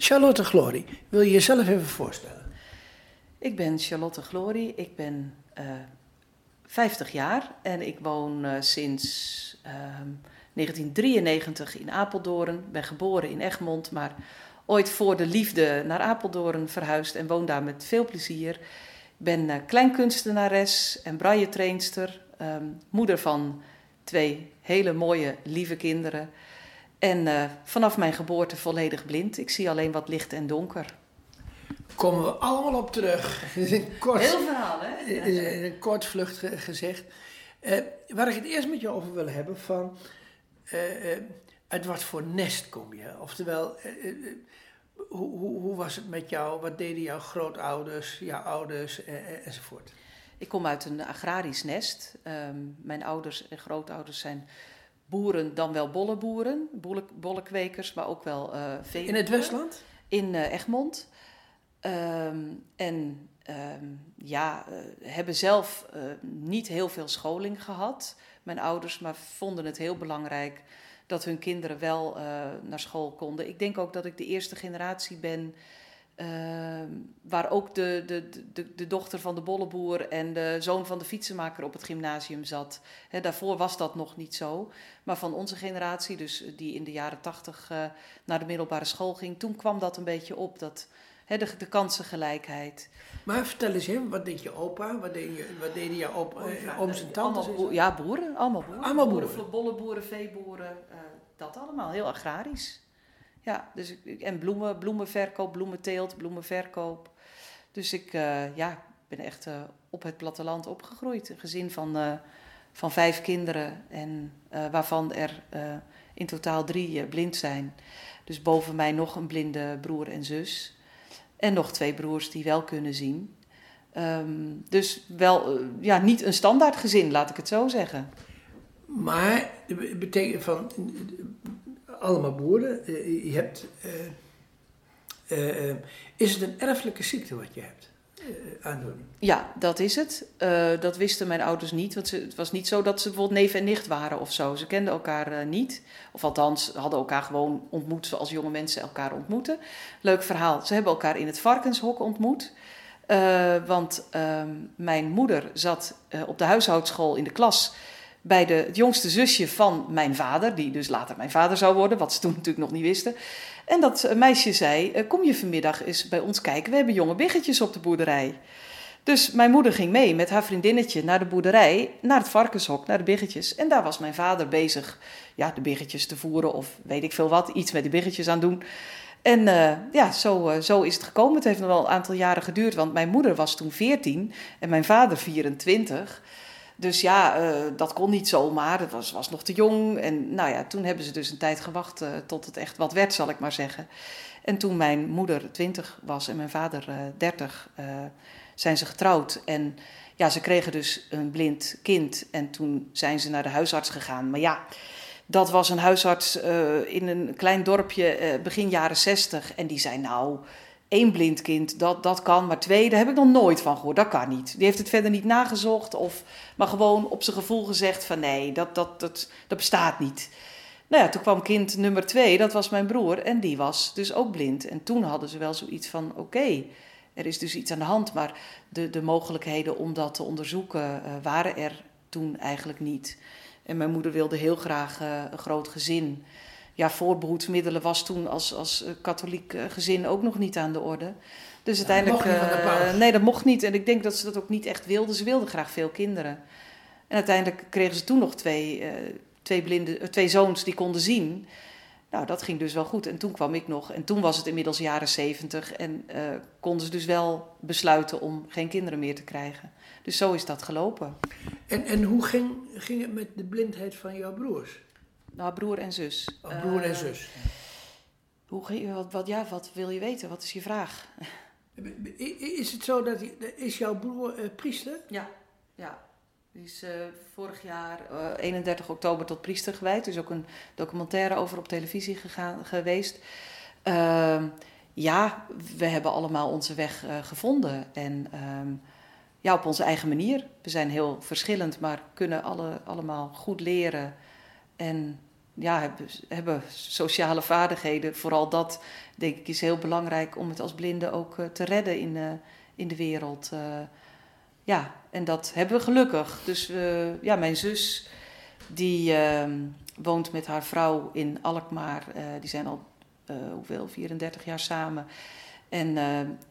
Charlotte Glory, wil je jezelf even voorstellen? Ik ben Charlotte Glory, ik ben uh, 50 jaar en ik woon uh, sinds uh, 1993 in Apeldoorn. Ben geboren in Egmond, maar ooit voor de liefde naar Apeldoorn verhuisd en woon daar met veel plezier. Ik ben uh, kleinkunstenares en braille-trainster, um, moeder van twee hele mooie, lieve kinderen. En uh, vanaf mijn geboorte volledig blind. Ik zie alleen wat licht en donker. Komen we allemaal op terug. kort, Heel verhaal, hè? Een kort vlucht gezegd. Uh, waar ik het eerst met je over wil hebben van... Uh, uit wat voor nest kom je? Oftewel, hoe, hoe, hoe, was het met jou? Wat deden jouw grootouders, jouw ouders enzovoort? Ik kom uit een agrarisch nest. Um, mijn ouders en grootouders zijn boeren, dan wel bolleboeren, bolle, bollekwekers, maar ook wel uh, vee. In het Westland? In uh, Egmond. Um, en um, ja, uh, hebben zelf niet heel veel scholing gehad, mijn ouders, maar vonden het heel belangrijk dat hun kinderen wel naar school konden. Ik denk ook dat ik de eerste generatie ben Uh, waar ook de, de, de, de, dochter van de bolleboer en de zoon van de fietsenmaker op het gymnasium zat. He, daarvoor was dat nog niet zo. Maar van onze generatie, dus die in de jaren tachtig uh, naar de middelbare school ging, toen kwam dat een beetje op. Dat, he, de, de kansengelijkheid. Maar vertel eens, hè, wat deed je opa? Wat, deed je, wat deden je op, oh, ja, ooms en tantes? Boer, ja, boeren. Allemaal boeren. Allemaal boeren. boeren bolleboeren, veeboeren, uh, dat allemaal. Heel agrarisch. Ja, dus en bloemen, bloemenverkoop, bloementeelt, bloemenverkoop. Dus ik uh, ja, ben echt uh, op het platteland opgegroeid. Een gezin van, uh, van vijf kinderen, en, waarvan er in totaal drie blind zijn. Dus boven mij nog een blinde broer en zus. En nog twee broers die wel kunnen zien. Um, dus wel ja, niet een standaard gezin, laat ik het zo zeggen. Maar betekent van allemaal boeren. Uh, je hebt, uh, is het een erfelijke ziekte wat je hebt? aandoening? Ja, dat is het. dat wisten mijn ouders niet. Want ze, het was niet zo dat ze bijvoorbeeld neef en nicht waren of zo. Ze kenden elkaar niet. Of althans, hadden elkaar gewoon ontmoet zoals jonge mensen elkaar ontmoeten. Leuk verhaal. Ze hebben elkaar in het varkenshok ontmoet. want ehm, mijn moeder zat op de huishoudschool in de klas bij de, het jongste zusje van mijn vader, die dus later mijn vader zou worden, wat ze toen natuurlijk nog niet wisten. En dat meisje zei: eh, Kom je vanmiddag eens bij ons kijken? We hebben jonge biggetjes op de boerderij. Dus mijn moeder ging mee met haar vriendinnetje naar de boerderij, naar het varkenshok, naar de biggetjes. En daar was mijn vader bezig ja, de biggetjes te voeren of weet ik veel wat, iets met die biggetjes aan doen. En uh, ja, zo, zo is het gekomen. Het heeft nog wel een aantal jaren geduurd, want mijn moeder was toen 14 en mijn vader 24. Dus ja, uh, dat kon niet zomaar. Het was, was nog te jong. En nou ja, toen hebben ze dus een tijd gewacht uh, tot het echt wat werd, zal ik maar zeggen. En toen mijn moeder 20 was en mijn vader uh, 30, zijn ze getrouwd. En ja, ze kregen dus een blind kind. En toen zijn ze naar de huisarts gegaan. Maar ja, dat was een huisarts in een klein dorpje begin jaren 60. En die zei nou één blind kind, dat, dat kan, maar twee, daar heb ik nog nooit van gehoord. Dat kan niet. Die heeft het verder niet nagezocht, of, maar gewoon op zijn gevoel gezegd van nee, dat, dat, dat, bestaat niet. Nou ja, toen kwam kind nummer twee, dat was mijn broer, en die was dus ook blind. En toen hadden ze wel zoiets van, oké, er is dus iets aan de hand, maar de, de mogelijkheden om dat te onderzoeken uh, waren er toen eigenlijk niet. En mijn moeder wilde heel graag uh, een groot gezin ja, voorbehoedsmiddelen was toen als, als eh, katholiek eh, gezin ook nog niet aan de orde. Dus uiteindelijk. Uh, nee, dat mocht niet. En ik denk dat ze dat ook niet echt wilden. Ze wilden graag veel kinderen. En uiteindelijk kregen ze toen nog twee, twee, blinde, twee zoons die konden zien. Nou, dat ging dus wel goed. En toen kwam ik nog. En toen was het inmiddels jaren zeventig. En uh, konden ze dus wel besluiten om geen kinderen meer te krijgen. Dus zo is dat gelopen. En, en hoe ging, ging het met de blindheid van jouw broers? Nou, broer en zus. Oh, broer en zus. Uh, hoe, wat, wat, ja, wat wil je weten? Wat is je vraag? Is het zo dat is jouw broer uh, priester? Ja, ja. Die is uh, vorig jaar 31 oktober tot priester gewijd. Er is ook een documentaire over op televisie gegaan, geweest. Ehm, ja, we hebben allemaal onze weg gevonden. En ehm, ja, op onze eigen manier. We zijn heel verschillend, maar kunnen alle, allemaal goed leren. En ja, hebben, hebben sociale vaardigheden. Vooral dat, denk ik, is heel belangrijk om het als blinde ook eh, te redden in, uh, in de wereld. Uh, ja, en dat hebben we gelukkig. Dus ja, mijn zus, die ehm, woont met haar vrouw in Alkmaar. die zijn al, hoeveel, 34 jaar samen. En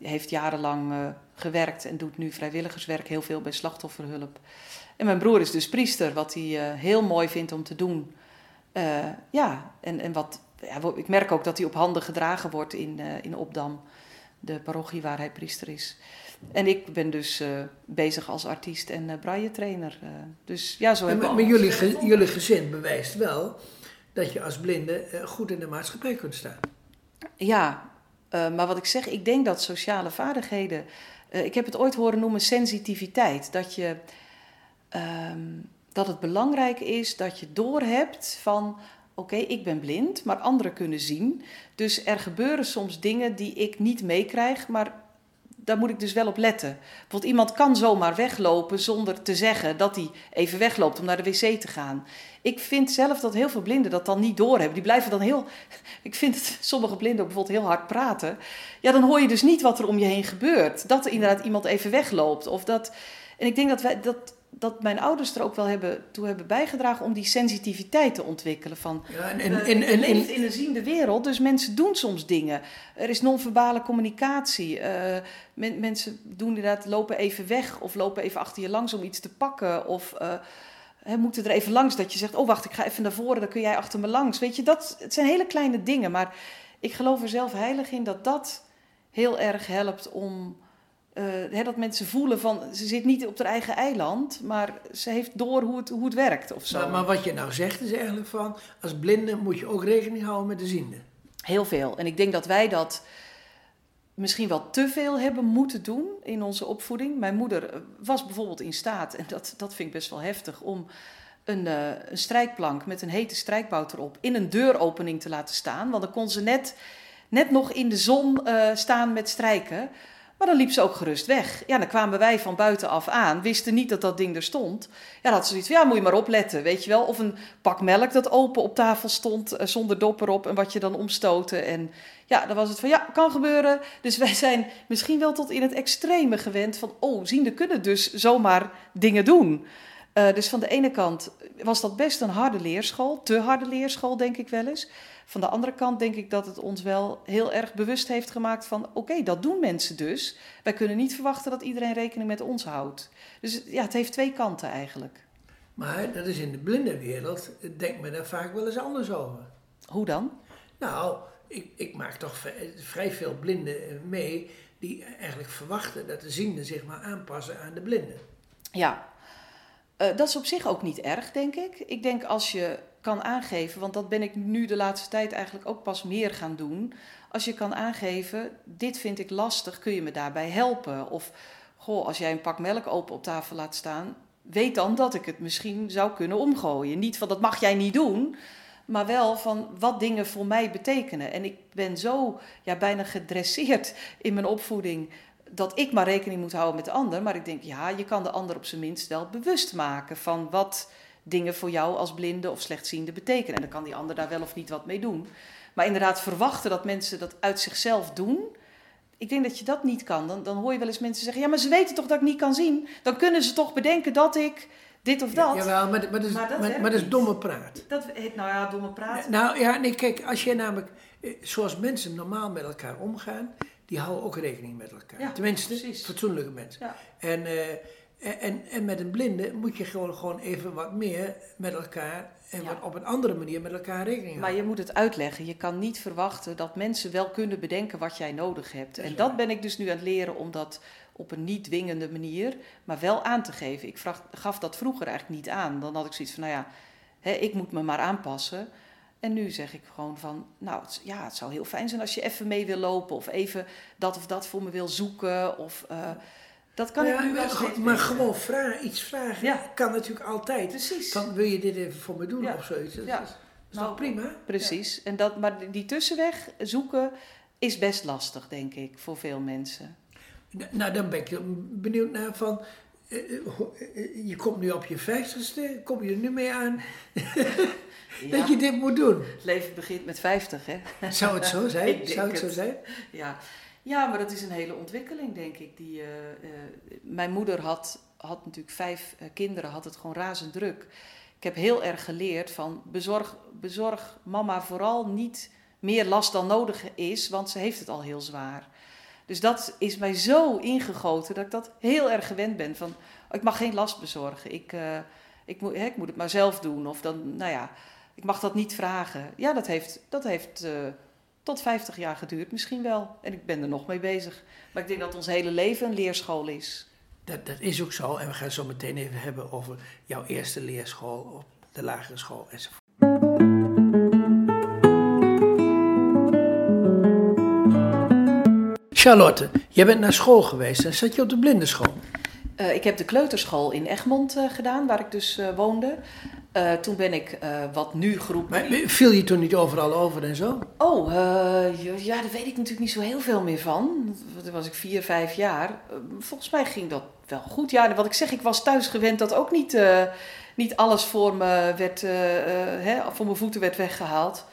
heeft jarenlang gewerkt en doet nu vrijwilligerswerk heel veel bij slachtofferhulp. En mijn broer is dus priester, wat hij heel mooi vindt om te doen. Uh, ja, en, en wat, ja, ik merk ook dat hij op handen gedragen wordt in, uh, in Opdam, de parochie waar hij priester is. En ik ben dus uh, bezig als artiest en uh, braille trainer. dus ja, zo hebben we. Maar, maar jullie, ge, jullie gezin bewijst wel dat je als blinde goed in de maatschappij kunt staan. Ja, maar wat ik zeg, ik denk dat sociale vaardigheden. ik heb het ooit horen noemen sensitiviteit. Dat je. Um, dat het belangrijk is dat je doorhebt van oké, ik ben blind, maar anderen kunnen zien. Dus er gebeuren soms dingen die ik niet meekrijg, maar daar moet ik dus wel op letten. Bijvoorbeeld iemand kan zomaar weglopen zonder te zeggen dat hij even wegloopt om naar de wc te gaan. Ik vind zelf dat heel veel blinden dat dan niet doorhebben. Die blijven dan heel. Ik vind het, sommige blinden ook bijvoorbeeld heel hard praten. Ja, dan hoor je dus niet wat er om je heen gebeurt. Dat er inderdaad iemand even wegloopt. Of dat. En ik denk dat wij dat dat mijn ouders er ook wel hebben, toe hebben bijgedragen om die sensitiviteit te ontwikkelen. Van, ja, en, en, en, en, in een ziende wereld, dus mensen doen soms dingen. Er is non-verbale communicatie. Uh, mensen doen inderdaad, lopen even weg of lopen even achter je langs om iets te pakken. Of uh, moeten er even langs dat je zegt, oh wacht, ik ga even naar voren, dan kun jij achter me langs. Weet je, dat, het zijn hele kleine dingen, maar ik geloof er zelf heilig in dat dat heel erg helpt om uh, dat mensen voelen van ze zit niet op haar eigen eiland, maar ze heeft door hoe het, hoe het werkt of zo. Maar, maar wat je nou zegt is eigenlijk van als blinde moet je ook rekening houden met de ziende. Heel veel. En ik denk dat wij dat misschien wel te veel hebben moeten doen in onze opvoeding. Mijn moeder eh, was bijvoorbeeld in staat, en dat, dat vind ik best wel heftig, om een, uh, een strijkplank met een hete strijkbout erop in een deuropening te laten staan. Want dan kon ze net, net nog in de zon uh, staan met strijken. Maar dan liep ze ook gerust weg. Ja, dan kwamen wij van buitenaf aan, wisten niet dat dat ding er stond. Ja, had ze zoiets van, ja, moet je maar opletten, weet je wel. Of een pak melk dat open op tafel stond, uh, zonder dop erop en wat je dan omstoten. En ja, dan was het van, ja, kan gebeuren. Dus wij zijn misschien wel tot in het extreme gewend van, oh, ziende kunnen dus zomaar dingen doen. Uh, dus van de ene kant was dat best een harde leerschool, te harde leerschool denk ik wel eens. Van de andere kant denk ik dat het ons wel heel erg bewust heeft gemaakt van oké, dat doen mensen dus. Wij kunnen niet verwachten dat iedereen rekening met ons houdt. Dus ja, het heeft twee kanten eigenlijk. Maar dat is in de blindenwereld, denk men daar vaak wel eens anders over. Hoe dan? Nou, ik, ik maak toch vrij veel blinden mee die eigenlijk verwachten dat de zienden zich maar aanpassen aan de blinden. Ja, uh, dat is op zich ook niet erg, denk ik. Ik denk als je kan aangeven, want dat ben ik nu de laatste tijd eigenlijk ook pas meer gaan doen. Als je kan aangeven, dit vind ik lastig, kun je me daarbij helpen? Of, goh, als jij een pak melk open op tafel laat staan, weet dan dat ik het misschien zou kunnen omgooien. Niet van dat mag jij niet doen, maar wel van wat dingen voor mij betekenen. En ik ben zo ja, bijna gedresseerd in mijn opvoeding dat ik maar rekening moet houden met de ander. Maar ik denk, ja, je kan de ander op zijn minst wel bewust maken van wat dingen voor jou als blinde of slechtziende betekenen. En dan kan die ander daar wel of niet wat mee doen. Maar inderdaad, verwachten dat mensen dat uit zichzelf doen. Ik denk dat je dat niet kan. Dan, dan hoor je wel eens mensen zeggen: Ja, maar ze weten toch dat ik niet kan zien? Dan kunnen ze toch bedenken dat ik dit of dat. Ja, jawel, maar, maar, dat is, maar, dat, maar, maar dat is domme praat. Dat heet, nou ja, domme praat. Nou ja, nee, kijk, als je namelijk, eh, zoals mensen normaal met elkaar omgaan, die houden ook rekening met elkaar. Ja, Tenminste, precies. fatsoenlijke mensen. Ja. En, uh, en, en met een blinde moet je gewoon, gewoon even wat meer met elkaar en wat op een andere manier met elkaar rekening houden. Maar je moet het uitleggen. Je kan niet verwachten dat mensen wel kunnen bedenken wat jij nodig hebt. en dat ben ik dus nu aan het leren om dat op een niet dwingende manier, maar wel aan te geven. Ik vraag, gaf dat vroeger eigenlijk niet aan. Dan had ik zoiets van, nou ja, hè, ik moet me maar aanpassen. En nu zeg ik gewoon van, nou het, ja, het zou heel fijn zijn als je even mee wil lopen of even dat of dat voor me wil zoeken. Of, uh, dat kan ik nu wel Maar, maar gewoon vragen, iets vragen ja. kan natuurlijk altijd. Precies. Van, wil je dit even voor me doen ja. of zoiets? Dat ja. is, is nou, prima? Precies. En dat, maar die tussenweg zoeken is best lastig, denk ik, voor veel mensen. Nou, dan ben ik benieuwd naar van, eh, je komt nu op je vijftigste, kom je er nu mee aan dat je dit moet doen? Het leven begint met 50, hè? Zou het zo zijn? Zou het zo zijn? Ja. ja, maar dat is een hele ontwikkeling, denk ik. Die, mijn moeder had, had natuurlijk vijf kinderen, had het gewoon razend druk. Ik heb heel erg geleerd van bezorg, bezorg mama vooral niet meer last dan nodig is, want ze heeft het al heel zwaar. Dus dat is mij zo ingegoten dat ik dat heel erg gewend ben. Van, ik mag geen last bezorgen. Ik, uh, ik, moet, hè, ik moet het maar zelf doen. Of dan, nou ja, ik mag dat niet vragen. Ja, dat heeft, dat heeft uh, tot 50 jaar geduurd misschien wel. En ik ben er nog mee bezig. Maar ik denk dat ons hele leven een leerschool is. Dat, dat is ook zo. En we gaan het zo meteen even hebben over jouw eerste leerschool op de lagere school enzovoort. Charlotte, jij bent naar school geweest en zat je op de blindenschool? Uh, ik heb de kleuterschool in Egmond uh, gedaan, waar ik dus uh, woonde. toen ben ik wat nu groep. Maar viel je toen niet overal over en zo? Oh, ja, daar weet ik natuurlijk niet zo heel veel meer van. Toen was ik vier, vijf jaar. volgens mij ging dat wel goed. Ja, wat ik zeg, ik was thuis gewend dat ook niet, niet alles voor me werd, hè, voor mijn voeten werd weggehaald.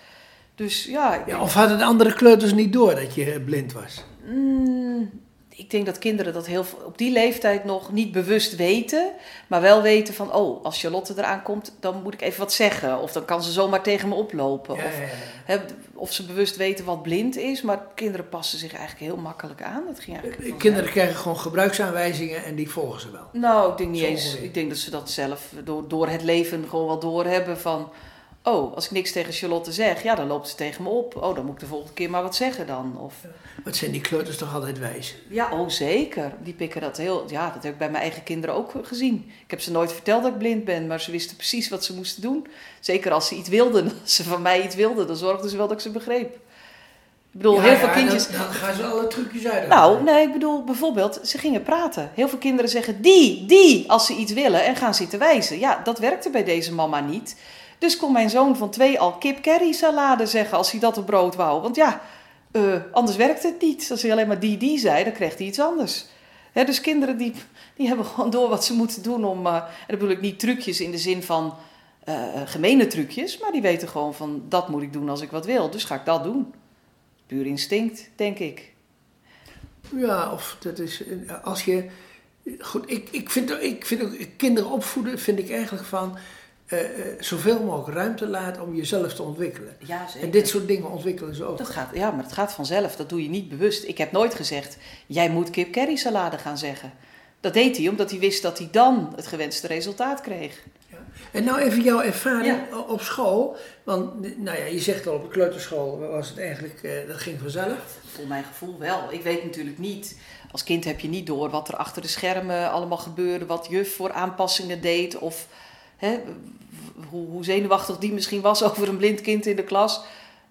Dus ja, ja. Of hadden de andere kleuters niet door dat je blind was? Mm, ik denk dat kinderen dat heel op die leeftijd nog niet bewust weten, maar wel weten van, oh, als Charlotte eraan komt, dan moet ik even wat zeggen. Of dan kan ze zomaar tegen me oplopen. of, of, ze bewust weten wat blind is, maar kinderen passen zich eigenlijk heel makkelijk aan. Dat ging eigenlijk eh, kinderen krijgen gewoon gebruiksaanwijzingen en die volgen ze wel. Nou, ik denk niet eens. Ik denk dat ze dat zelf door, door het leven gewoon wel doorhebben van Oh, als ik niks tegen Charlotte zeg, ja, dan loopt ze tegen me op. Oh, dan moet ik de volgende keer maar wat zeggen dan. Of... Wat zijn die kleuters toch altijd wijs? Ja, oh zeker. Die pikken dat heel... Ja, dat heb ik bij mijn eigen kinderen ook gezien. Ik heb ze nooit verteld dat ik blind ben, maar ze wisten precies wat ze moesten doen. Zeker als ze iets wilden, als ze van mij iets wilden, dan zorgden ze wel dat ik ze begreep. Ik bedoel, heel veel kindjes... Dan, dan, gaan ze alle trucjes uit. Nou, nee, ik bedoel, bijvoorbeeld, ze gingen praten. Heel veel kinderen zeggen die, die, als ze iets willen en gaan zitten wijzen. Ja, dat werkte bij deze mama niet. Dus kon mijn zoon van twee al kip curry salade zeggen als hij dat op brood wou. Want ja, uh, anders werkt het niet. Als hij alleen maar die, die zei, dan kreeg hij iets anders. dus kinderen die, die hebben gewoon door wat ze moeten doen om... Uh, en dan bedoel ik niet trucjes in de zin van uh, gemene trucjes... maar die weten gewoon van, dat moet ik doen als ik wat wil. Dus ga ik dat doen. Puur instinct, denk ik. Ja, of dat is... Als je... Goed, ik, ik, vind, ik vind ook... Kinderen opvoeden vind ik eigenlijk van uh, zoveel mogelijk ruimte laat om jezelf te ontwikkelen. Ja, zeker. En dit soort dingen ontwikkelen ze ook. Dat gaat, ja, maar het gaat vanzelf. Dat doe je niet bewust. Ik heb nooit gezegd, jij moet kip curry salade gaan zeggen. Dat deed hij omdat hij wist dat hij dan het gewenste resultaat kreeg. Ja. En nou even jouw ervaring op school. Want nou ja, je zegt al op de kleuterschool was het eigenlijk, uh, dat ging vanzelf. Voor mijn gevoel wel. Ik weet natuurlijk niet, als kind heb je niet door wat er achter de schermen allemaal gebeurde. Wat juf voor aanpassingen deed of hè, hoe, hoe zenuwachtig die misschien was over een blind kind in de klas.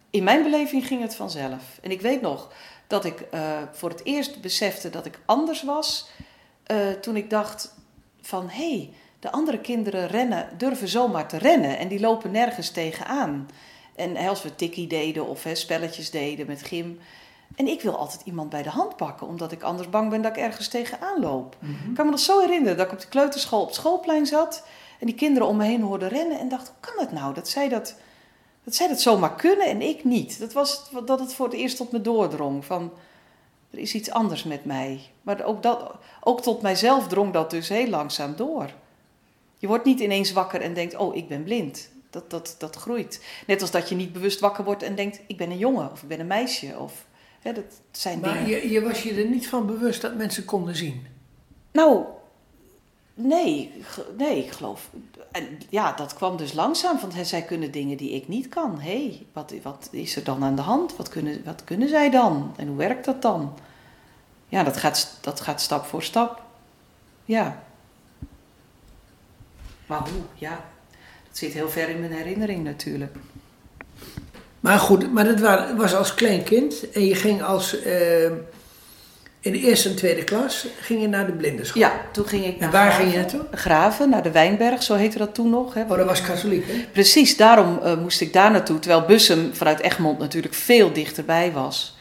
In mijn beleving ging het vanzelf. En ik weet nog dat ik uh, voor het eerst besefte dat ik anders was. Uh, toen ik dacht van hé, hey, de andere kinderen rennen, durven zomaar te rennen en die lopen nergens tegenaan. En als we tikkie deden of hè, spelletjes deden met gym. En ik wil altijd iemand bij de hand pakken, omdat ik anders bang ben dat ik ergens tegenaan loop. Mm -hmm. Ik kan me nog zo herinneren dat ik op de kleuterschool op het schoolplein zat. En die kinderen om me heen hoorden rennen en dacht, hoe kan het nou dat zij dat, dat zij dat zomaar kunnen en ik niet? Dat was dat het voor het eerst tot me doordrong van, er is iets anders met mij. Maar ook, dat, ook tot mijzelf drong dat dus heel langzaam door. Je wordt niet ineens wakker en denkt, oh, ik ben blind. Dat, dat, dat groeit. Net als dat je niet bewust wakker wordt en denkt, ik ben een jongen of ik ben een meisje. Of, hè, dat zijn maar dingen. Je, je was je er niet van bewust dat mensen konden zien? Nou, Nee, nee, ik geloof. En ja, dat kwam dus langzaam, want zij kunnen dingen die ik niet kan. Hé, hey, wat, wat is er dan aan de hand? Wat kunnen, wat kunnen zij dan? En hoe werkt dat dan? Ja, dat gaat, dat gaat stap voor stap. Ja. Maar hoe? Ja, dat zit heel ver in mijn herinnering natuurlijk. Maar goed, maar dat was als klein kind en je ging als. Uh in de eerste en tweede klas ging je naar de blindenschool? Ja, toen ging ik naar En waar ging je naartoe? Graven, naar de Wijnberg, zo heette dat toen nog. Hè. Oh, dat was katholiek, hè? Precies, daarom uh, moest ik daar naartoe. Terwijl Bussum vanuit Egmond natuurlijk veel dichterbij was.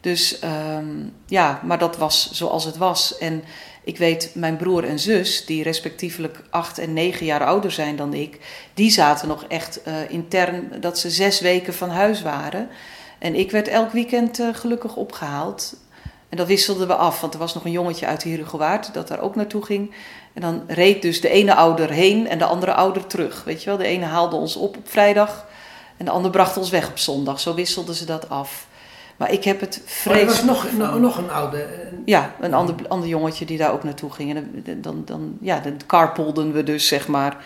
Dus ehm, ja, maar dat was zoals het was. En ik weet, mijn broer en zus, die respectievelijk acht en negen jaar ouder zijn dan ik, die zaten nog echt uh, intern dat ze zes weken van huis waren. En ik werd elk weekend uh, gelukkig opgehaald. En dat wisselden we af, want er was nog een jongetje uit Herugewaard dat daar ook naartoe ging. En dan reed dus de ene ouder heen en de andere ouder terug. Weet je wel, de ene haalde ons op op vrijdag en de ander bracht ons weg op zondag. Zo wisselden ze dat af. Maar ik heb het vreselijk... er was nog, nog een oude... Ja, een ander, ander jongetje die daar ook naartoe ging. En dan, dan, ja, dan carpoolden we dus, zeg maar.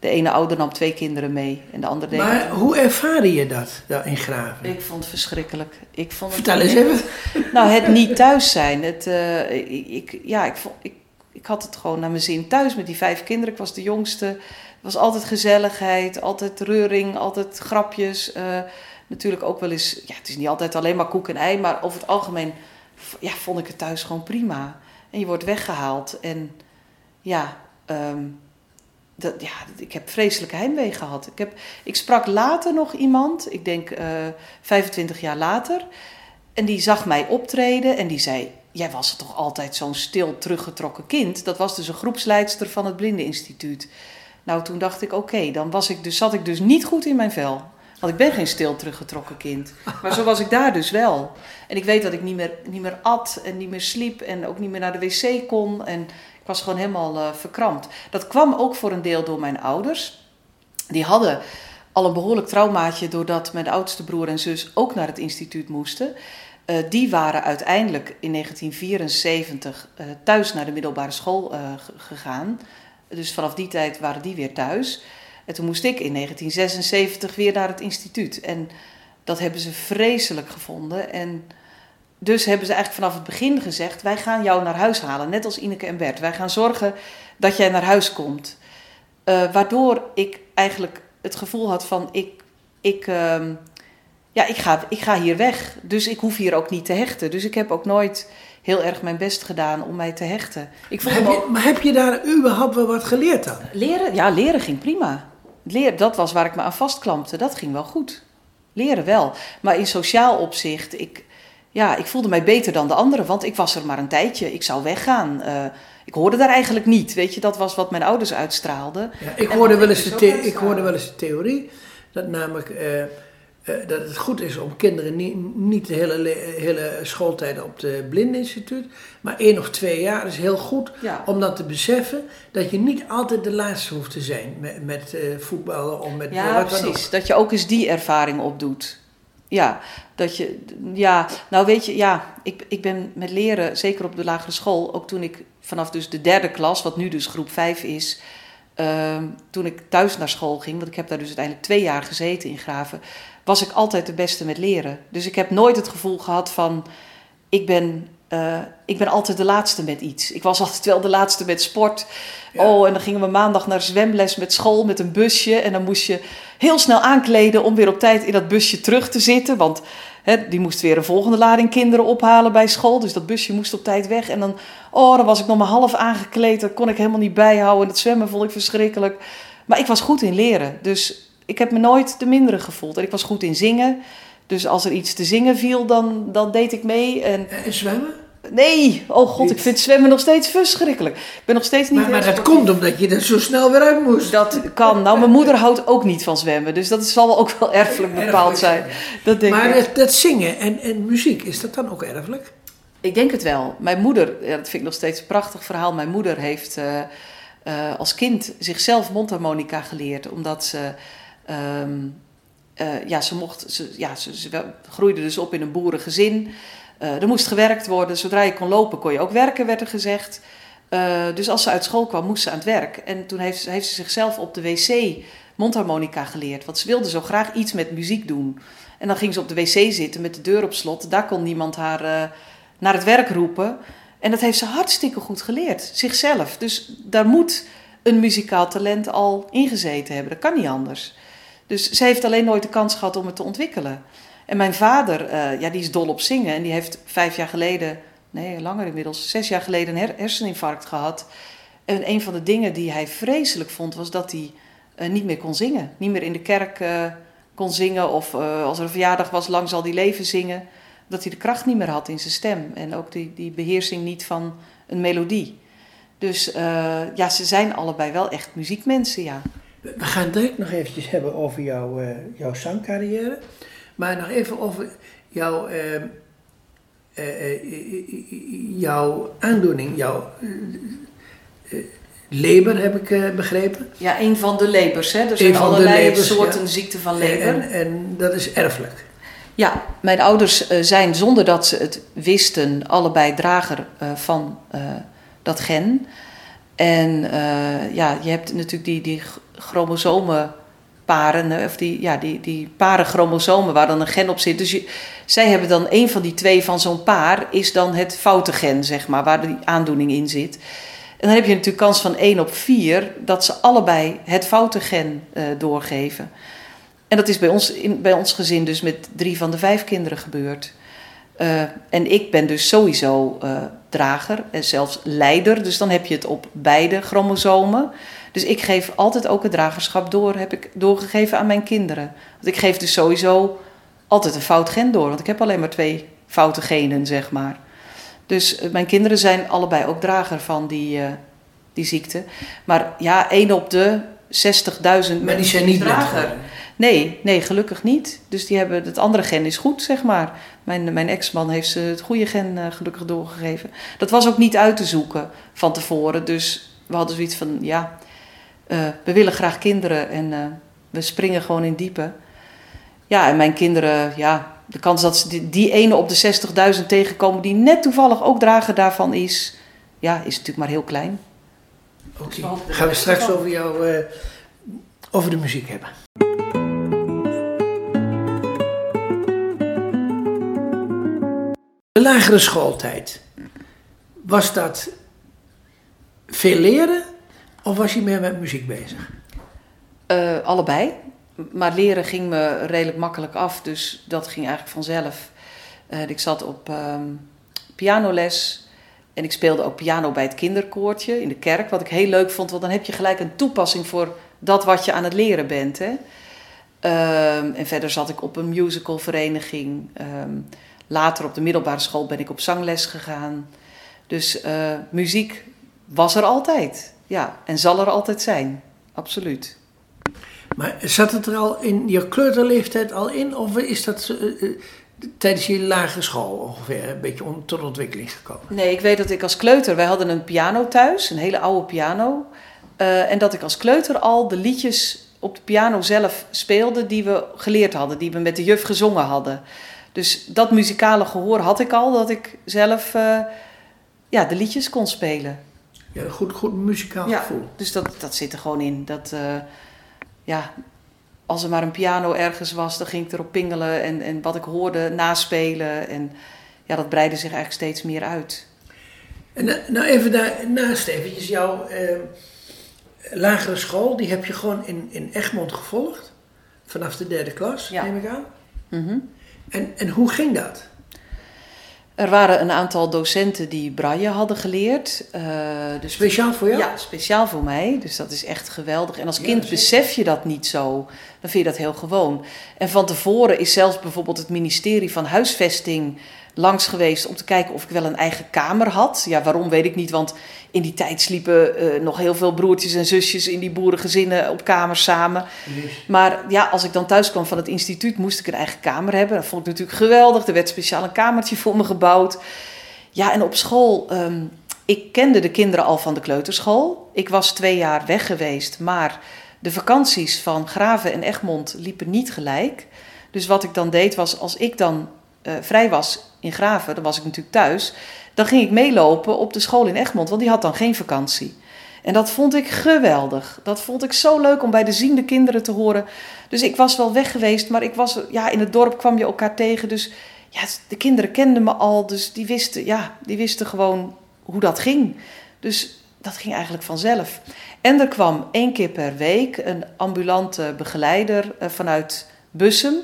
De ene ouder nam twee kinderen mee en de andere deed Maar hoe ervaarde je dat, daar in Graven? Ik vond het verschrikkelijk. Ik vond het Vertel eens even. Nou, het niet thuis zijn. Het, uh, ik, ja, ik, vond, ik, ik had het gewoon naar mijn zin thuis met die vijf kinderen. Ik was de jongste. Er was altijd gezelligheid, altijd reuring, altijd grapjes. Uh, natuurlijk ook wel eens, ja, het is niet altijd alleen maar koek en ei, maar over het algemeen ja, vond ik het thuis gewoon prima. En je wordt weggehaald en ja, um, dat, ja ik heb vreselijke heimwee gehad. Ik, heb, ik sprak later nog iemand, ik denk uh, eh, 25 jaar later, en die zag mij optreden en die zei: Jij was toch altijd zo'n stil, teruggetrokken kind? Dat was dus een groepsleidster van het Blindeninstituut. Nou, toen dacht ik: Oké, dan was ik dus, zat ik dus niet goed in mijn vel. Want ik ben geen stil teruggetrokken kind. Maar zo was ik daar dus wel. En ik weet dat ik niet meer, niet meer at en niet meer sliep en ook niet meer naar de wc kon. En ik was gewoon helemaal uh, verkrampt. Dat kwam ook voor een deel door mijn ouders. Die hadden al een behoorlijk traumaatje doordat mijn oudste broer en zus ook naar het instituut moesten. Uh, die waren uiteindelijk in 1974 uh, eh, thuis naar de middelbare school gegaan. Dus vanaf die tijd waren die weer thuis. En toen moest ik in 1976 weer naar het instituut. En dat hebben ze vreselijk gevonden. En dus hebben ze eigenlijk vanaf het begin gezegd: wij gaan jou naar huis halen, net als Ineke en Bert. Wij gaan zorgen dat jij naar huis komt. Uh, waardoor ik eigenlijk het gevoel had van: ik, ik, uh, ja, ik, ga, ik ga hier weg. Dus ik hoef hier ook niet te hechten. Dus ik heb ook nooit heel erg mijn best gedaan om mij te hechten. Ik maar, heb je, maar heb je daar überhaupt wel wat geleerd dan? Leren? Ja, leren ging prima. Leer, dat was waar ik me aan vastklampte. Dat ging wel goed. Leren wel. Maar in sociaal opzicht, ik, ja, ik voelde mij beter dan de anderen, want ik was er maar een tijdje. Ik zou weggaan. Uh, ik hoorde daar eigenlijk niet. Weet je, dat was wat mijn ouders uitstraalden. Ja, ik, hoorde wel eens de ik hoorde wel eens de theorie dat namelijk. Uh, uh, dat het goed is om kinderen niet, niet de hele, hele schooltijd op het blindeninstituut, maar één of twee jaar is heel goed ja. om dan te beseffen dat je niet altijd de laatste hoeft te zijn met, met voetballen of met ja, wat precies. Dat je ook eens die ervaring opdoet. Ja, dat je, ja, nou weet je, ja, ik, ik ben met leren, zeker op de lagere school, ook toen ik vanaf dus de derde klas, wat nu dus groep 5 is, uh, toen ik thuis naar school ging, want ik heb daar dus uiteindelijk twee jaar gezeten in Graven, was ik altijd de beste met leren. Dus ik heb nooit het gevoel gehad van, ik ben, uh, ik ben altijd de laatste met iets. Ik was altijd wel de laatste met sport. Oh, en dan gingen we maandag naar zwemles met school met een busje. En dan moest je heel snel aankleden om weer op tijd in dat busje terug te zitten. Want hè, die moest weer een volgende lading kinderen ophalen bij school. Dus dat busje moest op tijd weg. En dan, oh, dan was ik nog maar half aangekleed. Dat kon ik helemaal niet bijhouden. En dat zwemmen vond ik verschrikkelijk. Maar ik was goed in leren. Dus ik heb me nooit de mindere gevoeld. En ik was goed in zingen. Dus als er iets te zingen viel, dan, dan deed ik mee. En, en zwemmen? Nee, oh god, ik vind zwemmen nog steeds verschrikkelijk. Ik ben nog steeds niet. Maar, maar dat komt omdat je er zo snel weer uit moest. Dat kan. Nou, mijn moeder houdt ook niet van zwemmen, dus dat zal ook wel erfelijk bepaald zijn. Dat denk maar dat, dat, zingen en, en muziek, is dat dan ook erfelijk? Ik denk het wel. Mijn moeder, ja, dat vind ik nog steeds een prachtig verhaal. Mijn moeder heeft uh, uh, als kind zichzelf mondharmonica geleerd, omdat ze. Um, uh, ja, ze mocht, ze, ja, ze, groeide dus op in een boerengezin. Uh, er moest gewerkt worden. Zodra je kon lopen, kon je ook werken, werd er gezegd. Uh, dus als ze uit school kwam, moest ze aan het werk. En toen heeft, heeft ze zichzelf op de wc mondharmonica geleerd. Want ze wilde zo graag iets met muziek doen. En dan ging ze op de wc zitten met de deur op slot. Daar kon niemand haar naar het werk roepen. En dat heeft ze hartstikke goed geleerd, zichzelf. Dus daar moet een muzikaal talent al ingezeten hebben. Dat kan niet anders. Dus ze heeft alleen nooit de kans gehad om het te ontwikkelen. En mijn vader, uh, ja, die is dol op zingen. En die heeft vijf jaar geleden, nee, langer inmiddels, zes jaar geleden een herseninfarct gehad. En een van de dingen die hij vreselijk vond, was dat hij uh, niet meer kon zingen. Niet meer in de kerk uh, kon zingen. Of als er een verjaardag was, lang zal die leven zingen. Dat hij de kracht niet meer had in zijn stem. En ook die, die beheersing niet van een melodie. Dus ja, ze zijn allebei wel echt muziekmensen, ja. We gaan direct nog eventjes hebben over jouw, uh, jouw zangcarrière. Maar nog even over jouw, uh, jouw aandoening, jouw leber, heb ik begrepen. Ja, een van de lebers, hè? Er zijn allerlei soorten ja. ziekte van leber. En, en dat is erfelijk. Ja, mijn ouders zijn zonder dat ze het wisten allebei drager van dat gen. En uh, ja, je hebt natuurlijk die, die chromosomenparen, of die, ja, die, die paren chromosomen waar dan een gen op zit. Dus je, zij hebben dan een van die twee van zo'n paar, is dan het foute gen, zeg maar, waar die aandoening in zit. En dan heb je natuurlijk kans van 1 op 4 dat ze allebei het foute gen uh, doorgeven. En dat is bij ons, in, bij ons gezin dus met drie van de vijf kinderen gebeurd. Uh, en ik ben dus sowieso uh, drager en zelfs leider. Dus dan heb je het op beide chromosomen. Dus ik geef altijd ook het dragerschap door, heb ik doorgegeven aan mijn kinderen. Want ik geef dus sowieso altijd een fout gen door, want ik heb alleen maar twee foute genen, zeg maar. Dus uh, mijn kinderen zijn allebei ook drager van die, die ziekte. Maar ja, één op de 60.000 Maar die zijn niet drager. Nee, nee, gelukkig niet. Dus die hebben, het andere gen is goed, zeg maar. Mijn, mijn ex-man heeft ze het goede gen uh, gelukkig doorgegeven. Dat was ook niet uit te zoeken van tevoren. Dus we hadden zoiets van, ja, uh, we willen graag kinderen en uh, we springen gewoon in diepe. Ja, en mijn kinderen, ja, de kans dat ze die, die ene op de 60.000 tegenkomen die net toevallig ook drager daarvan is, ja, is natuurlijk maar heel klein. Oké, okay. Dus gaan we straks over jou, over de muziek hebben. De lagere schooltijd, was dat veel leren of was je meer met muziek bezig? Uh, allebei. Maar leren ging me redelijk makkelijk af, dus dat ging eigenlijk vanzelf. Ik zat op um, pianoles en ik speelde ook piano bij het kinderkoortje in de kerk, wat ik heel leuk vond, want dan heb je gelijk een toepassing voor dat wat je aan het leren bent. Hè? Um, en verder zat ik op een musicalvereniging. Um, Later op de middelbare school ben ik op zangles gegaan. Dus uh, muziek was er altijd. Ja, en zal er altijd zijn. Absoluut. Maar zat het er al in je kleuterleeftijd al in? Of is dat uh, tijdens je lagere school ongeveer een beetje on, tot ontwikkeling gekomen? Nee, ik weet dat ik als kleuter... Wij hadden een piano thuis, een hele oude piano. Uh, en dat ik als kleuter al de liedjes op de piano zelf speelde... die we geleerd hadden, die we met de juf gezongen hadden... Dus dat muzikale gehoor had ik al, dat ik zelf uh, ja, de liedjes kon spelen. Ja, een goed, goed muzikaal ja, gevoel. Dus dat, dat zit er gewoon in. Dat, uh, ja, als er maar een piano ergens was, dan ging ik erop pingelen en, en wat ik hoorde naspelen. En ja, dat breidde zich eigenlijk steeds meer uit. En eh, nou even daarnaast eventjes, jouw uh, lagere school, die heb je gewoon in, in Egmond gevolgd? Vanaf de derde klas, ja. neem ik aan? Mm en, en hoe ging dat? Er waren een aantal docenten die braille hadden geleerd. Uh, dus speciaal voor jou? Ja, speciaal voor mij. Dus dat is echt geweldig. En als kind besef je dat niet zo. Dan vind je dat heel gewoon. En van tevoren is zelfs bijvoorbeeld het ministerie van Huisvesting langs geweest om te kijken of ik wel een eigen kamer had. Ja, waarom weet ik niet, want in die tijd sliepen uh, nog heel veel broertjes en zusjes in die boerengezinnen op kamers samen. Maar ja, als ik dan thuis kwam van het instituut, moest ik een eigen kamer hebben. Dat vond ik natuurlijk geweldig. Er werd speciaal een kamertje voor me gebouwd. Ja, en op school, um, ik kende de kinderen al van de kleuterschool. Ik was twee jaar weg geweest, maar de vakanties van Graven en Egmond liepen niet gelijk. Dus wat ik dan deed was, als ik dan uh, vrij was in Graven, dan was ik natuurlijk thuis, dan ging ik meelopen op de school in Egmond, want die had dan geen vakantie. En dat vond ik geweldig. Dat vond ik zo leuk om bij de ziende kinderen te horen. Dus ik was wel weg geweest, maar ik was, ja, in het dorp kwam je elkaar tegen. Dus ja, de kinderen kenden me al, dus die wisten, ja, die wisten gewoon hoe dat ging. Dus dat ging eigenlijk vanzelf. En er kwam één keer per week een ambulante begeleider eh, vanuit Bussum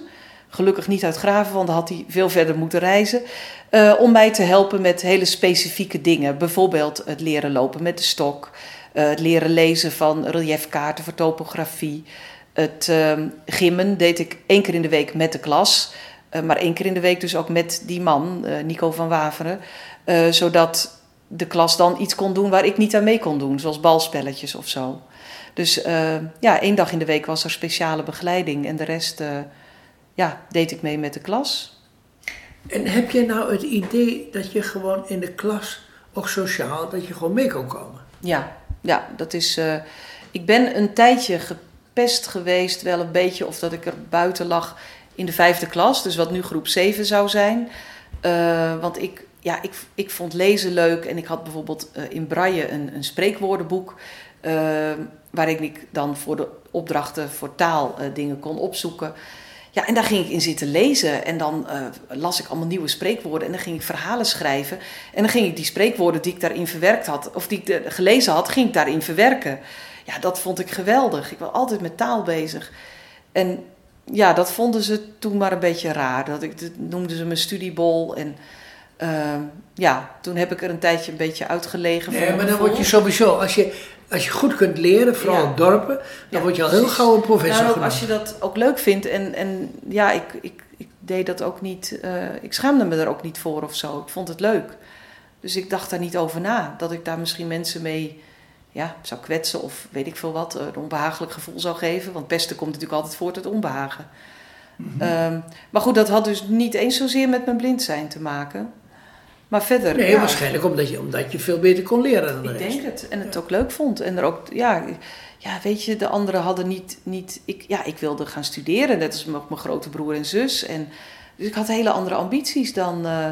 Gelukkig niet uit Graven, want dan had hij veel verder moeten reizen. Uh, om mij te helpen met hele specifieke dingen. Bijvoorbeeld het leren lopen met de stok. Uh, het leren lezen van reliefkaarten voor topografie. Het uh, gimmen deed ik één keer in de week met de klas. Eh, maar één keer in de week dus ook met die man, eh, Nico van Waveren. eh, zodat de klas dan iets kon doen waar ik niet aan mee kon doen. Zoals balspelletjes of zo. Dus eh, ja, één dag in de week was er speciale begeleiding. En de rest eh, ja, deed ik mee met de klas. En heb je nou het idee dat je gewoon in de klas, ook sociaal, dat je gewoon mee kan komen? Ja, ja dat is. eh, ik ben een tijdje gepest geweest, wel een beetje, of dat ik er buiten lag in de vijfde klas, dus wat nu groep 7 zou zijn. Eh, want ik, ja, ik, ik vond lezen leuk en ik had bijvoorbeeld eh, in Braille een, een spreekwoordenboek. waarin ik dan voor de opdrachten voor taal dingen kon opzoeken. Ja, en daar ging ik in zitten lezen. En dan eh, las ik allemaal nieuwe spreekwoorden. En dan ging ik verhalen schrijven. En dan ging ik die spreekwoorden die ik daarin verwerkt had, of die ik eh, gelezen had, ging ik daarin verwerken. Ja, dat vond ik geweldig. Ik was altijd met taal bezig. En ja, dat vonden ze toen maar een beetje raar. Dat, ik, dat noemden ze mijn studiebol. En eh, ja, toen heb ik er een tijdje een beetje uitgelegen. Nee, maar dan word je sowieso, als je, als je goed kunt leren, vooral op dorpen, dan word je al heel gauw een professor Nou, genoemd. als je dat ook leuk vindt. En, en ja, ik, ik, ik deed dat ook niet. eh, ik schaamde me er ook niet voor of zo. Ik vond het leuk. Dus ik dacht daar niet over na. Dat ik daar misschien mensen mee ja, zou kwetsen of weet ik veel wat. Een onbehagelijk gevoel zou geven. Want pesten komt natuurlijk altijd voort uit onbehagen. Mhm. Ehm, maar goed, dat had dus niet eens zozeer met mijn blind zijn te maken. Maar verder. Nee, ja, waarschijnlijk omdat je, omdat je veel beter kon leren dan de ik rest. denk het. En het ook leuk vond. En er ook, ja, ja, weet je, de anderen hadden niet, niet ik, ja, ik wilde gaan studeren, net als mijn, mijn grote broer en zus. En, dus ik had hele andere ambities dan, eh,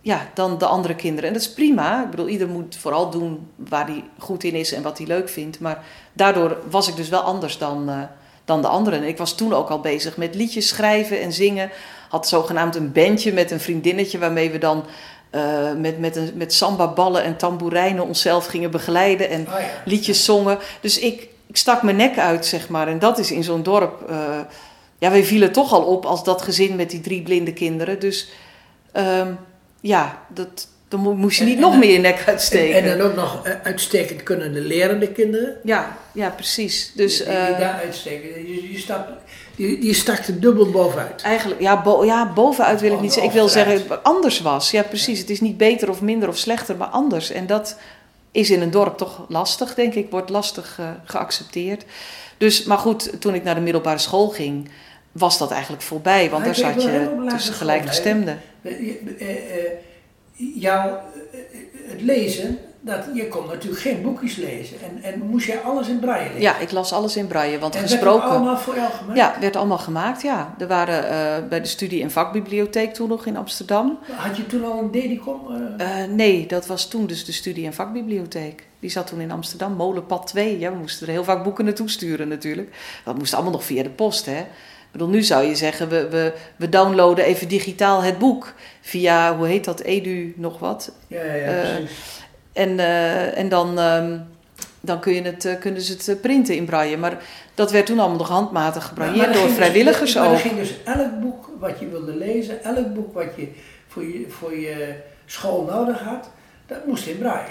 ja, dan de andere kinderen. En dat is prima. Ik bedoel, ieder moet vooral doen waar hij goed in is en wat hij leuk vindt. Maar daardoor was ik dus wel anders dan, eh, dan de anderen. En ik was toen ook al bezig met liedjes schrijven en zingen. Had zogenaamd een bandje met een vriendinnetje waarmee we dan eh, met, met, een, met samba-ballen en tamboerijnen onszelf gingen begeleiden en Ah, ja. liedjes zongen. Dus ik, ik stak mijn nek uit, zeg maar. En dat is in zo'n dorp. eh, ja, wij vielen toch al op als dat gezin met die drie blinde kinderen. Dus ehm, ja, dat, dan mo- moest je niet en nog meer je nek uitsteken. En, en dan ook nog eh, uitstekend kunnen de lerende kinderen. ja, ja, precies. Dus die, die eh, daar uitsteken. Je, je, stapt, je, je stak er dubbel bovenuit. Eigenlijk, ja, bo- ja, bovenuit wil ik niet zeggen. Ik wil eruit. zeggen, anders was. Ja, precies. Het is niet beter of minder of slechter, maar anders. En dat is in een dorp toch lastig, denk ik. Wordt lastig eh, geaccepteerd. Dus, maar goed, toen ik naar de middelbare school ging, was dat eigenlijk voorbij. Want daar zat je tussen gelijkgestemden. Eh, je- eh, het lezen, dat, je kon natuurlijk geen boekjes lezen. En, en moest jij alles in braille lezen. Ja, ik las alles in braille, want en gesproken... werd het allemaal voor jou gemaakt? Ja, werd allemaal gemaakt, ja. Er waren eh, bij de studie- en vakbibliotheek toen nog in Amsterdam. Had je toen al een Dedicom? Eh, nee, dat was toen dus de studie- en vakbibliotheek. Die zat toen in Amsterdam, Molenpad 2. Ja, we moesten er heel vaak boeken naartoe sturen natuurlijk. Dat moest allemaal nog via de post, hè. Ik bedoel, nu zou je zeggen, we, we, we downloaden even digitaal het boek. Via, hoe heet dat, Edu nog wat. ja, ja, ja, eh, precies. En, eh, en dan, ehm, dan kun je het, eh, kunnen ze het printen in braille. Maar dat werd toen allemaal nog handmatig Maar- maar gebrailleerd er door dus- vrijwilligers maar ook. er ging dus elk boek wat je wilde lezen, elk boek wat je voor je, voor je school nodig had, dat moest in braille.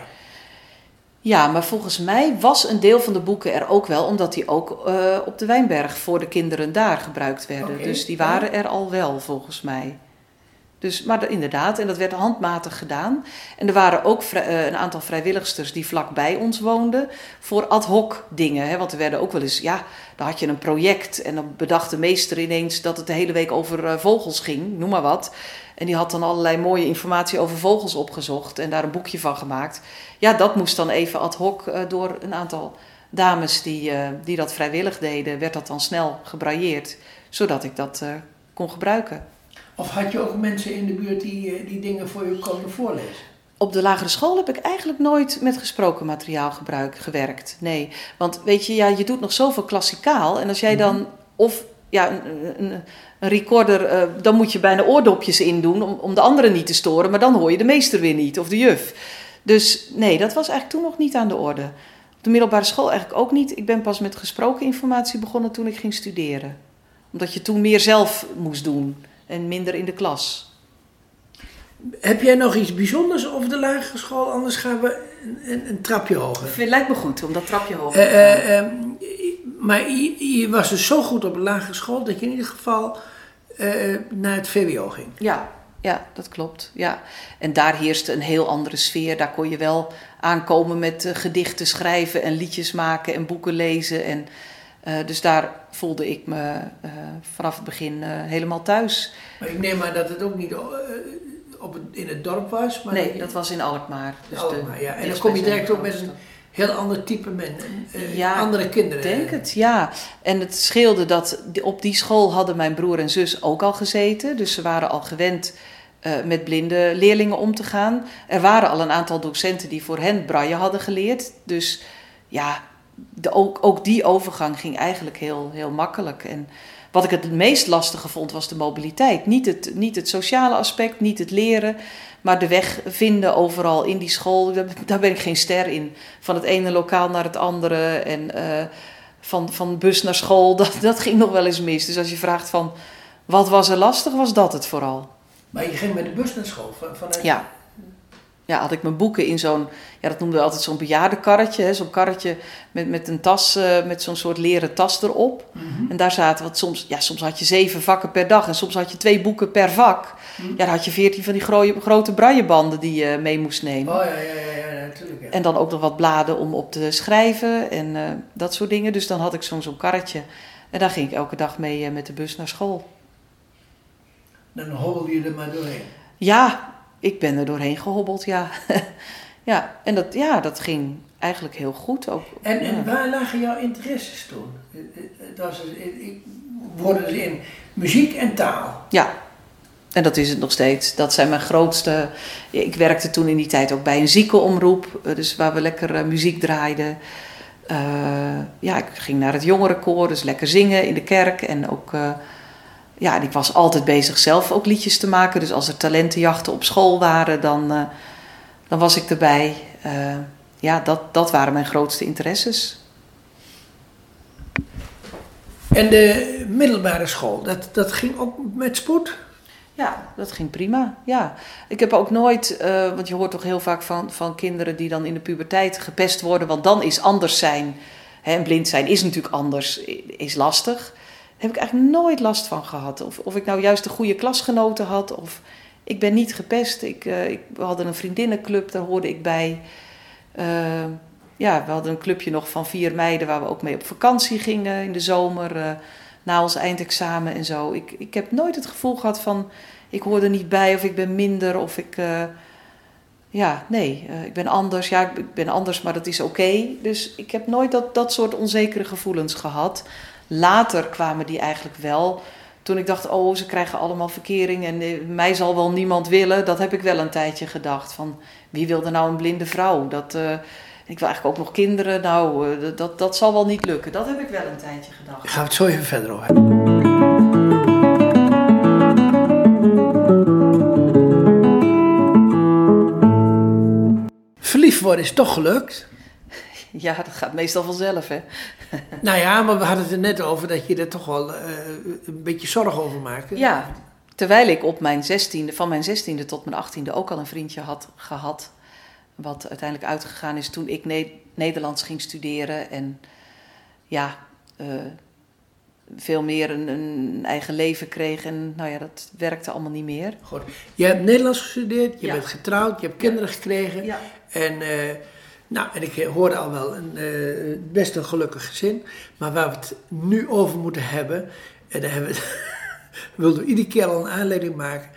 Ja, maar volgens mij was een deel van de boeken er ook wel, omdat die ook eh, op de Wijnberg voor de kinderen daar gebruikt werden. Dus die waren er al wel, volgens mij. Dus, maar inderdaad, en dat werd handmatig gedaan. En er waren ook eh, een aantal vrijwilligsters die vlakbij ons woonden voor ad hoc dingen. Hè? Want er werden ook wel eens, ja, dan had je een project en dan bedacht de meester ineens dat het de hele week over eh, vogels ging, noem maar wat. En die had dan allerlei mooie informatie over vogels opgezocht en daar een boekje van gemaakt. Ja, dat moest dan even ad hoc eh, door een aantal dames die, eh, die dat vrijwillig deden, werd dat dan snel gebrailleerd, zodat ik dat eh, kon gebruiken. Of had je ook mensen in de buurt die, die dingen voor je konden voorlezen? Op de lagere school heb ik eigenlijk nooit met gesproken materiaal gebruik, gewerkt. Nee, want weet je, ja, je doet nog zoveel klassikaal. En als jij dan, of ja, een, een, een recorder, eh, dan moet je bijna oordopjes in doen om, om de anderen niet te storen. Maar dan hoor je de meester weer niet, of de juf. Dus nee, dat was eigenlijk toen nog niet aan de orde. Op de middelbare school eigenlijk ook niet. Ik ben pas met gesproken informatie begonnen toen ik ging studeren. Omdat je toen meer zelf moest doen en minder in de klas. Heb jij nog iets bijzonders over de lagere school? Anders gaan we een, een, een trapje hoger. Het lijkt me goed om dat trapje hoger Eh, te gaan. eh, ehm, maar je, je was dus zo goed op de lagere school dat je in ieder geval eh, naar het VWO ging. Ja, ja, dat klopt. Ja. En daar heerste een heel andere sfeer. Daar kon je wel aankomen met uh, gedichten schrijven en liedjes maken en boeken lezen. En, uh, dus daar voelde ik me vanaf het begin helemaal thuis. Maar ik neem maar dat het ook niet op het, in het dorp was? Maar nee, dat was in Alkmaar. Dus Alkmaar, ja. En dan kom je direct ook met een heel ander type men, ja, andere kinderen. Ik denk het, ja. En het scheelde dat op die school hadden mijn broer en zus ook al gezeten. Dus ze waren al gewend uh, met blinde leerlingen om te gaan. Er waren al een aantal docenten die voor hen braille hadden geleerd. Dus ja, de, ook, ook die overgang ging eigenlijk heel, heel makkelijk. En wat ik het meest lastige vond was de mobiliteit. Niet het, niet het sociale aspect, niet het leren, maar de weg vinden overal in die school. Daar ben ik geen ster in. Van het ene lokaal naar het andere en uh, van, van bus naar school, dat, dat ging nog wel eens mis. Dus als je vraagt van wat was er lastig, was dat het vooral. Maar je ging met de bus naar school? Vanuit... Ja. Ja, had ik mijn boeken in zo'n, ja, dat noemden we altijd zo'n bejaardenkarretje. Zo'n karretje met, met een tas, uh, met zo'n soort leren tas erop. Mm -hmm. En daar zaten, wat soms, ja, soms had je zeven vakken per dag en soms had je twee boeken per vak. Mm -hmm. Ja, dan had je veertien van die grote, grote braillebanden die je mee moest nemen. Oh ja, ja, ja, ja natuurlijk. Ja. En dan ook nog wat bladen om op te schrijven en uh, dat soort dingen. Dus dan had ik zo'n zo'n karretje. En daar ging ik elke dag mee uh, met de bus naar school. Dan hobbelde je er maar doorheen. Ja, ik ben er doorheen gehobbeld, ja. ja, en dat, ja, dat ging eigenlijk heel goed ook. En, en waar lagen jouw interesses toen? Het was, ik hoorde dus in muziek en taal. Ja, en dat is het nog steeds. Dat zijn mijn grootste. Ik werkte toen in die tijd ook bij een ziekenomroep, dus waar we lekker uh, muziek draaiden. Uh, ja, ik ging naar het jongerenkoor, dus lekker zingen in de kerk en ook. Uh, ja, en ik was altijd bezig zelf ook liedjes te maken. Dus als er talentenjachten op school waren, dan, uh, dan was ik erbij. Uh, ja, dat, dat waren mijn grootste interesses. En de middelbare school, dat, dat ging ook met spoed? Ja, dat ging prima. Ja. Ik heb ook nooit, uh, want je hoort toch heel vaak van, van kinderen die dan in de puberteit gepest worden, want dan is anders zijn. Hè, en blind zijn is natuurlijk anders, is lastig heb ik eigenlijk nooit last van gehad. Of, of ik nou juist de goede klasgenoten had. Of ik ben niet gepest. Ik, uh, ik, we hadden een vriendinnenclub, daar hoorde ik bij. Uh, ja, we hadden een clubje nog van vier meiden waar we ook mee op vakantie gingen in de zomer. Uh, na ons eindexamen en zo. Ik, ik heb nooit het gevoel gehad van ik hoor er niet bij of ik ben minder of ik. ja, nee, ik ben anders. Ja, ik ben anders, maar dat is oké. Dus ik heb nooit dat, dat soort onzekere gevoelens gehad. Later kwamen die eigenlijk wel. Toen ik dacht, oh, ze krijgen allemaal verkering en mij zal wel niemand willen. Dat heb ik wel een tijdje gedacht. Van, wie wil er nou een blinde vrouw? Dat, uh, ik wil eigenlijk ook nog kinderen. Nou, uh, dat, dat zal wel niet lukken. Dat heb ik wel een tijdje gedacht. Gaan we het zo even verder over hebben. Verliefd worden is toch gelukt? Ja, dat gaat meestal vanzelf, hè? nou ja, maar we hadden het er net over dat je er toch wel uh, een beetje zorgen over maakte. Ja, terwijl ik op mijn zestiende, van mijn zestiende tot mijn achttiende ook al een vriendje had gehad. Wat uiteindelijk uitgegaan is toen ik ne Nederlands ging studeren. En ja, uh, veel meer een, een, eigen leven kreeg. En nou ja, dat werkte allemaal niet meer. Goed. Je hebt Nederlands gestudeerd, je ja. bent getrouwd, je hebt kinderen gekregen. Ja. En... Uh, nou, en ik hoorde al wel een uh, best een gelukkig gezin. Maar waar we het nu over moeten hebben, en daar hebben we, wilden we iedere keer al een aanleiding maken.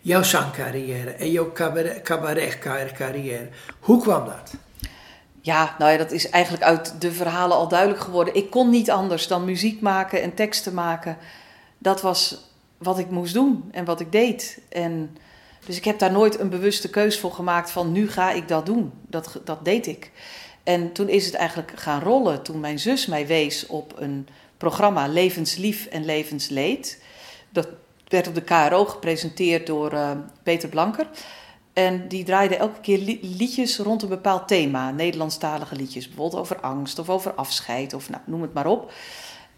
Jouw zangcarrière en jouw cabaret-carrière. Hoe kwam dat? Ja, nou ja, dat is eigenlijk uit de verhalen al duidelijk geworden. Ik kon niet anders dan muziek maken en teksten maken. Dat was wat ik moest doen en wat ik deed. En dus ik heb daar nooit een bewuste keus voor gemaakt van nu ga ik dat doen. Dat, dat deed ik. En toen is het eigenlijk gaan rollen toen mijn zus mij wees op een programma Levenslief en Levensleed. Dat werd op de KRO gepresenteerd door uh, Peter Blanker. En die draaide elke keer li liedjes rond een bepaald thema, Nederlandstalige liedjes. Bijvoorbeeld over angst of over afscheid of nou, noem het maar op.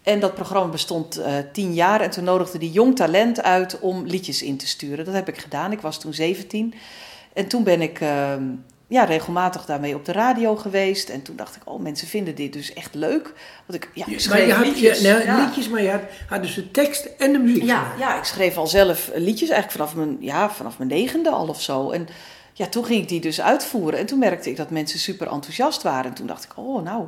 En dat programma bestond uh, tien jaar en toen nodigde die jong talent uit om liedjes in te sturen. Dat heb ik gedaan. Ik was toen 17. En toen ben ik uh, ja, regelmatig daarmee op de radio geweest. En toen dacht ik, oh, mensen vinden dit dus echt leuk. Want ik, ja, ik maar schreef je had liedjes. Je, nou, ja. liedjes, maar je had, had dus de tekst en de muziek. Ja, gemaakt. ja, ik schreef al zelf liedjes, eigenlijk vanaf mijn, ja, vanaf mijn negende al of zo. En ja, toen ging ik die dus uitvoeren. En toen merkte ik dat mensen super enthousiast waren. En toen dacht ik, oh, nou,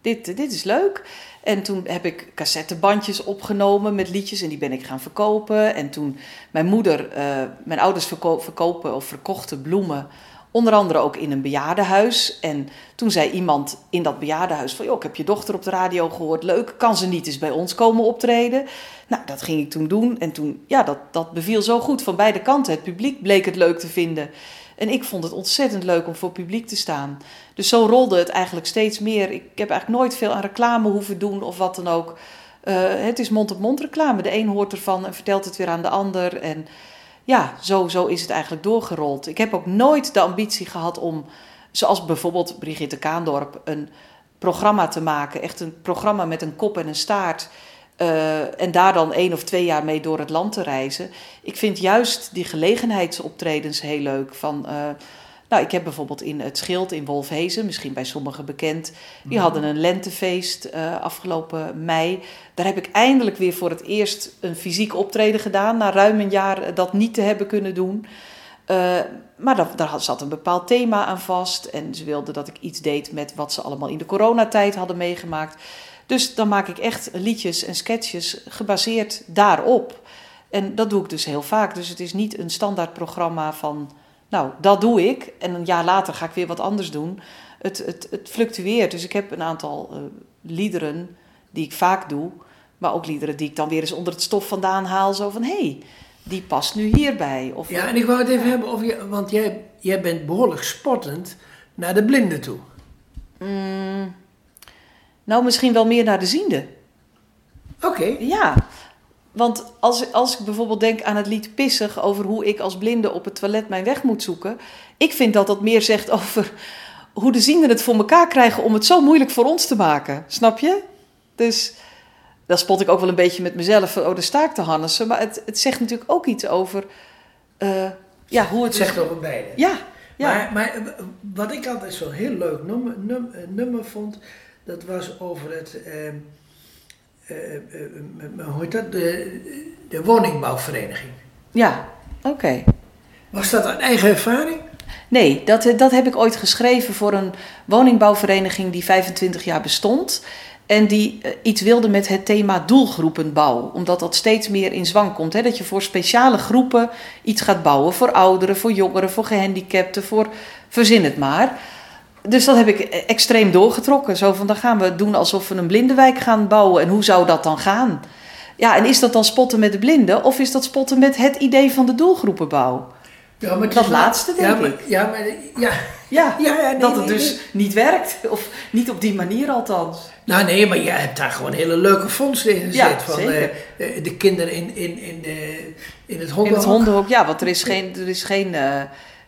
dit, dit is leuk. En toen heb ik cassettebandjes opgenomen met liedjes en die ben ik gaan verkopen. En toen mijn moeder, eh, mijn ouders verko- verkopen of verkochten bloemen, onder andere ook in een bejaardenhuis. En toen zei iemand in dat bejaardenhuis van, joh, ik heb je dochter op de radio gehoord, leuk, kan ze niet eens bij ons komen optreden? Nou, dat ging ik toen doen en toen, ja, dat, dat beviel zo goed van beide kanten. Het publiek bleek het leuk te vinden. En ik vond het ontzettend leuk om voor publiek te staan. Dus zo rolde het eigenlijk steeds meer. Ik heb eigenlijk nooit veel aan reclame hoeven doen of wat dan ook. Eh, het is mond-op-mond reclame. De een hoort ervan en vertelt het weer aan de ander. En ja, zo, zo is het eigenlijk doorgerold. Ik heb ook nooit de ambitie gehad om, zoals bijvoorbeeld Brigitte Kaandorp, een programma te maken. Echt een programma met een kop en een staart. Eh, en daar dan één of twee jaar mee door het land te reizen. Ik vind juist die gelegenheidsoptredens heel leuk. Van, eh, nou, ik heb bijvoorbeeld in het Schild in Wolfhezen, misschien bij sommigen bekend, die hadden een lentefeest eh, afgelopen mei. Daar heb ik eindelijk weer voor het eerst een fysiek optreden gedaan, na ruim een jaar dat niet te hebben kunnen doen. Maar daar, zat een bepaald thema aan vast. En ze wilden dat ik iets deed met wat ze allemaal in de coronatijd hadden meegemaakt. Dus dan maak ik echt liedjes en sketches gebaseerd daarop. En dat doe ik dus heel vaak. Dus het is niet een standaard programma van, nou, dat doe ik. En een jaar later ga ik weer wat anders doen. Het, het, het fluctueert. Dus ik heb een aantal eh, liederen die ik vaak doe. Maar ook liederen die ik dan weer eens onder het stof vandaan haal. Zo van, hé, hey, die past nu hierbij. Of, Ja, en ik wou het even hebben over je, want jij, jij bent behoorlijk spottend naar de blinden toe. Mm, nou, misschien wel meer naar de ziende. Oké. Ja, want als, als ik bijvoorbeeld denk aan het lied Pissig over hoe ik als blinde op het toilet mijn weg moet zoeken. Ik vind dat dat meer zegt over hoe de zienden het voor elkaar krijgen om het zo moeilijk voor ons te maken. Snap je? Dus dan spot ik ook wel een beetje met mezelf van, oh, daar sta ik te hannissen. Maar het, het zegt natuurlijk ook iets over, eh, ja, hoe het... Het zegt over beide. Ja, ja. Maar, maar eh, wat ik altijd zo'n heel leuk nummer, num- nummer vond, dat was over het, eh, eh, eh, eh, hoe heet dat, de, de woningbouwvereniging. ja, oké. Was dat een eigen ervaring? Nee, dat, dat heb ik ooit geschreven voor een woningbouwvereniging die 25 jaar bestond. En die iets wilde met het thema doelgroepenbouw. Omdat dat steeds meer in zwang komt. Hè? Dat je voor speciale groepen iets gaat bouwen. Voor ouderen, voor jongeren, voor gehandicapten, voor verzin het maar. Dus dat heb ik eh, extreem doorgetrokken. Zo van, dan gaan we doen alsof we een blindenwijk gaan bouwen. En hoe zou dat dan gaan? Ja, en is dat dan spotten met de blinden? Of is dat spotten met het idee van de doelgroepenbouw? Ja, maar Dat laatste, denk ja, maar, ik. Ja, maar, ja, Ja, ja, ja nee, dat het nee, dus nee. niet werkt. Of niet op die manier althans. Nou nee, maar jij hebt daar gewoon hele leuke vondsten in gezet. Ja, van zeker. eh, eh, de kinderen in, in, in, de, in het In hondenhok. het hondenhok, ja, want er is geen, er is geen, eh,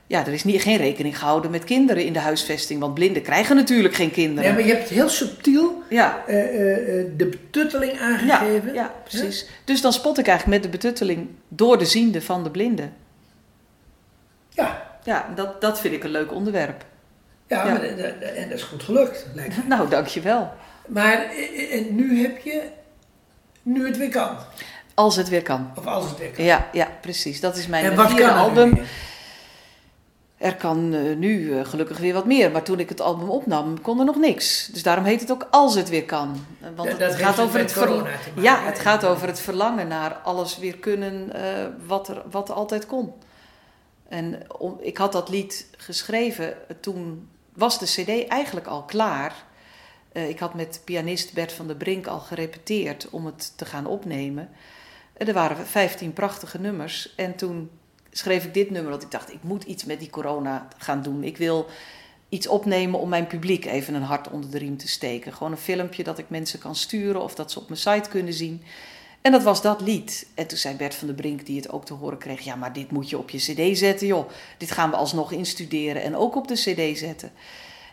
ja, er is niet, geen rekening gehouden met kinderen in de huisvesting. Want blinden krijgen natuurlijk geen kinderen. Nee, maar je hebt heel subtiel Ja, eh, eh, eh, de betutteling ja, aangegeven. ja, precies. Dus dan spot ik eigenlijk met de betutteling door de ziende van de blinden. Ja, Ja, dat, dat vind ik een leuk onderwerp. ja, Ja. Maar, en dat is goed gelukt, lijkt me. Nou, dankjewel. Maar en nu heb je, nu het weer kan. Als het weer kan. Of als het weer kan. Ja, ja, precies. Dat is mijn en wat vierde kan er album. weer? Er kan eh, nu eh, gelukkig weer wat meer, maar toen ik het album opnam, kon er nog niks. Dus daarom heet het ook Als het weer kan. Want Dat- het gaat over het ver- maken, Ja, het gaat over het verlangen naar alles weer kunnen eh, wat, er, wat er altijd kon. En om, ik had dat lied geschreven, toen was de cd eigenlijk al klaar. Ik had met pianist Bert van der Brink al gerepeteerd om het te gaan opnemen. En er waren 15 prachtige nummers. En toen schreef ik dit nummer, dat ik dacht, ik moet iets met die corona gaan doen. Ik wil iets opnemen om mijn publiek even een hart onder de riem te steken. Gewoon een filmpje dat ik mensen kan sturen of dat ze op mijn site kunnen zien. En dat was dat lied. En toen zei Bert van der Brink, die het ook te horen kreeg... ja, maar dit moet je op je cd zetten, joh. Dit gaan we alsnog instuderen en ook op de cd zetten.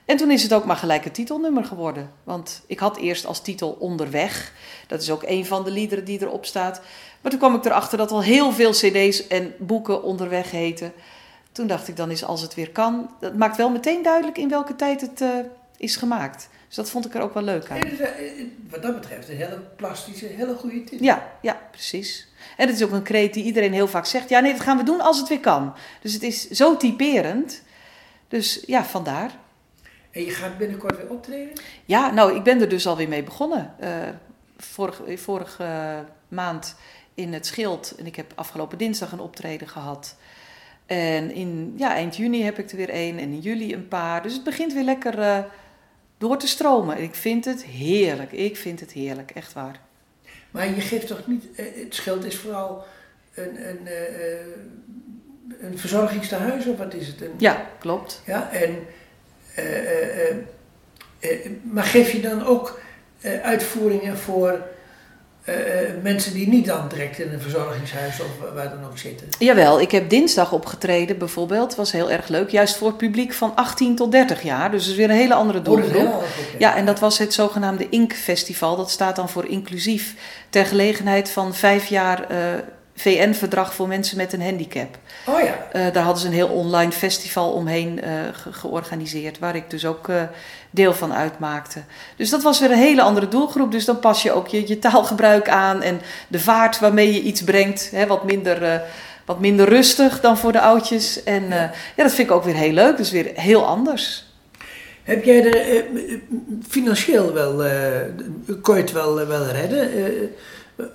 En toen is het ook maar gelijk een titelnummer geworden. Want ik had eerst als titel Onderweg. Dat is ook een van de liederen die erop staat. Maar toen kwam ik erachter dat al heel veel cd's en boeken onderweg heten. Toen dacht ik, dan is als het weer kan. Dat maakt wel meteen duidelijk in welke tijd het eh, is gemaakt. Dus dat vond ik er ook wel leuk aan. Eh, wat dat betreft een hele plastische, hele goede titel. Ja, ja, precies. En het is ook een kreet die iedereen heel vaak zegt. Ja, nee, dat gaan we doen als het weer kan. Dus het is zo typerend. Dus ja, vandaar. En je gaat binnenkort weer optreden? Ja, nou, ik ben er dus alweer mee begonnen. Uh, vorige vorige maand in het Schild. En ik heb afgelopen dinsdag een optreden gehad. En in ja, eind juni heb ik er weer één. En in juli een paar. Dus het begint weer lekker uh, door te stromen. En ik vind het heerlijk. Ik vind het heerlijk, echt waar. Maar je geeft toch niet... Het Schild is vooral een... een uh, een verzorgingstehuis of wat is het? Een, ja, klopt. Ja, en, uh, uh, maar geef je dan ook uitvoeringen voor mensen die niet dan direct in een verzorgingshuis of waar dan ook zitten? Jawel, ik heb dinsdag opgetreden bijvoorbeeld. was heel erg leuk. Juist voor het publiek van 18 tot 30 jaar. Dus dat is weer een hele andere doelgroep. Oh, ja, en dat was het zogenaamde INK Festival. Dat staat dan voor inclusief. Ter gelegenheid van vijf jaar VN-verdrag voor mensen met een handicap. Oh ja. Uh, daar hadden ze een heel online festival omheen uh, ge georganiseerd, waar ik dus ook uh, deel van uitmaakte. Dus dat was weer een hele andere doelgroep. Dus dan pas je ook je, je taalgebruik aan en de vaart waarmee je iets brengt, hè, wat, minder, wat minder rustig dan voor de oudjes. En ja. ja, dat vind ik ook weer heel leuk, dus weer heel anders. Heb jij er financieel wel, kon je het wel, wel redden?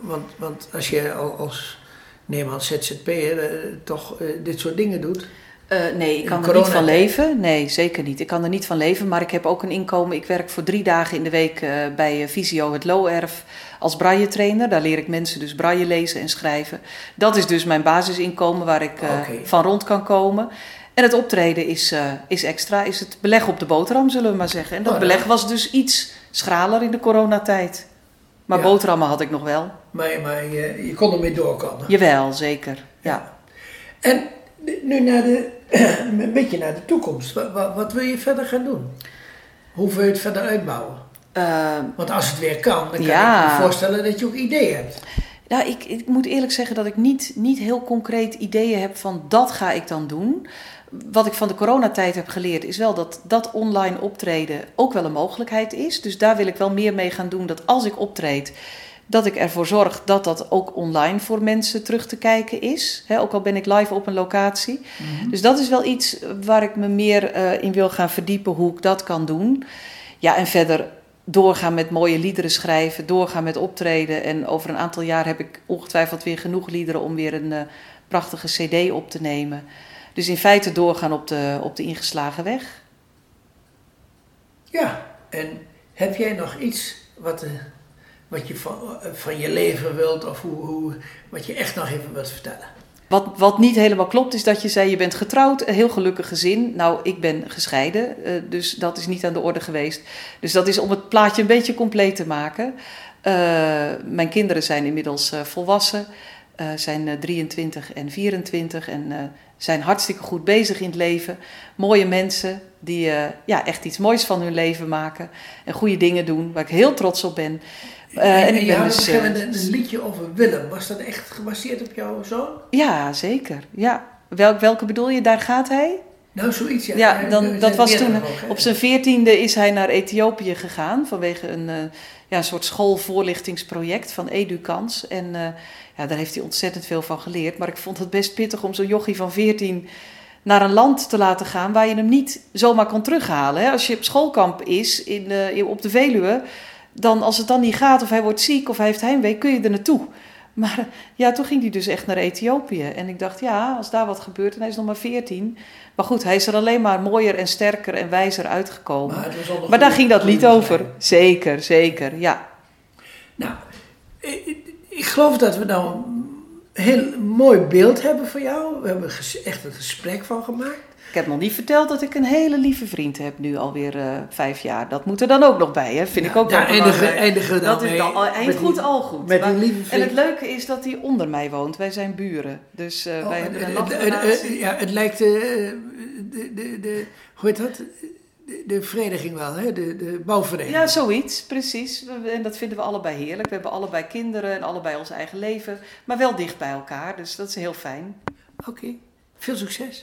want, want als je als neem aan ZZP'er uh, toch uh, dit soort dingen doet? Uh, nee, ik kan er niet van leven. Nee, zeker niet. Ik kan er niet van leven, maar ik heb ook een inkomen. Ik werk voor drie dagen in de week uh, bij Visio het Looerf als braille trainer. Daar leer ik mensen dus braille lezen en schrijven. Dat is dus mijn basisinkomen waar ik okay. van rond kan komen. En het optreden is, is extra, is het beleg op de boterham, zullen we maar zeggen. En dat oh, beleg was dus iets schraler in de coronatijd. Maar ja. boterhammen had ik nog wel. Maar, maar je, je kon ermee doorkomen. Jawel, zeker. Ja. En nu naar de, een beetje naar de toekomst. Wat, wat, wil je verder gaan doen? Hoe wil je het verder uitbouwen? Uh, Want als het weer kan, dan kan ja. ik me voorstellen dat je ook ideeën hebt. Nou, ik, ik moet eerlijk zeggen dat ik niet, niet heel concreet ideeën heb van dat ga ik dan doen wat ik van de coronatijd heb geleerd, is wel dat dat online optreden ook wel een mogelijkheid is. Dus daar wil ik wel meer mee gaan doen. Dat als ik optreed, dat ik ervoor zorg dat dat ook online voor mensen terug te kijken is. ook al ben ik live op een locatie. Mhm. Dus dat is wel iets waar ik me meer uh, in wil gaan verdiepen, hoe ik dat kan doen. Ja, en verder doorgaan met mooie liederen schrijven, doorgaan met optreden. En over een aantal jaar heb ik ongetwijfeld weer genoeg liederen om weer een uh, prachtige CD op te nemen. Dus in feite doorgaan op de, op de ingeslagen weg. Ja, en heb jij nog iets wat, uh, wat je van, van je leven wilt of hoe, hoe, wat je echt nog even wilt vertellen? Wat, wat niet helemaal klopt is dat je zei je bent getrouwd, een heel gelukkig gezin. Nou, ik ben gescheiden, uh, dus dat is niet aan de orde geweest. Dus dat is om het plaatje een beetje compleet te maken. Uh, mijn kinderen zijn inmiddels volwassen, zijn 23 en 24 en zijn hartstikke goed bezig in het leven. Mooie mensen die uh, ja, echt iets moois van hun leven maken. En goede dingen doen, waar ik heel trots op ben. Uh, en, en, ik ben dus, een, een liedje over Willem. Was dat echt gebaseerd op jouw zoon? Ja, zeker. Ja. Welk, welke bedoel je? Daar gaat hij? Nou, zoiets, ja. ja dan, dat was toen, op zijn veertiende is hij naar Ethiopië gegaan vanwege een, ja, een soort schoolvoorlichtingsproject van Educans. En ja, daar heeft hij ontzettend veel van geleerd. Maar ik vond het best pittig om zo'n jochie van 14 naar een land te laten gaan waar je hem niet zomaar kon terughalen. Hè? Als je op schoolkamp is in, uh, op de Veluwe, dan als het dan niet gaat of hij wordt ziek of hij heeft heimwee, kun je er naartoe. Maar ja, toen ging hij dus echt naar Ethiopië. En ik dacht, ja, als daar wat gebeurt en hij is nog maar 14. Maar goed, hij is er alleen maar mooier en sterker en wijzer uitgekomen. Maar, maar daar ging dat lied over. Zeker, zeker, ja. Nou, ik geloof dat we nou een heel mooi beeld hebben van jou. We hebben echt een gesprek van gemaakt. Ik heb nog niet verteld dat ik een hele lieve vriend heb, nu alweer uh, vijf jaar. Dat moet er dan ook nog bij, hè? vind ja, ik ook belangrijk. Eindigen dat is dan al, eind goed, al goed. Met lieve vriend. En het leuke is dat hij onder mij woont. Wij zijn buren. Dus uh, oh, wij hebben een Ja, het lijkt... Uh, de, de, de, hoe heet dat? de, vereniging wel, hè? De, de bouwvereniging. Ja, zoiets, precies. En dat vinden we allebei heerlijk. We hebben allebei kinderen en allebei ons eigen leven, maar wel dicht bij elkaar. Dus dat is heel fijn. Oké, veel succes.